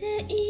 でい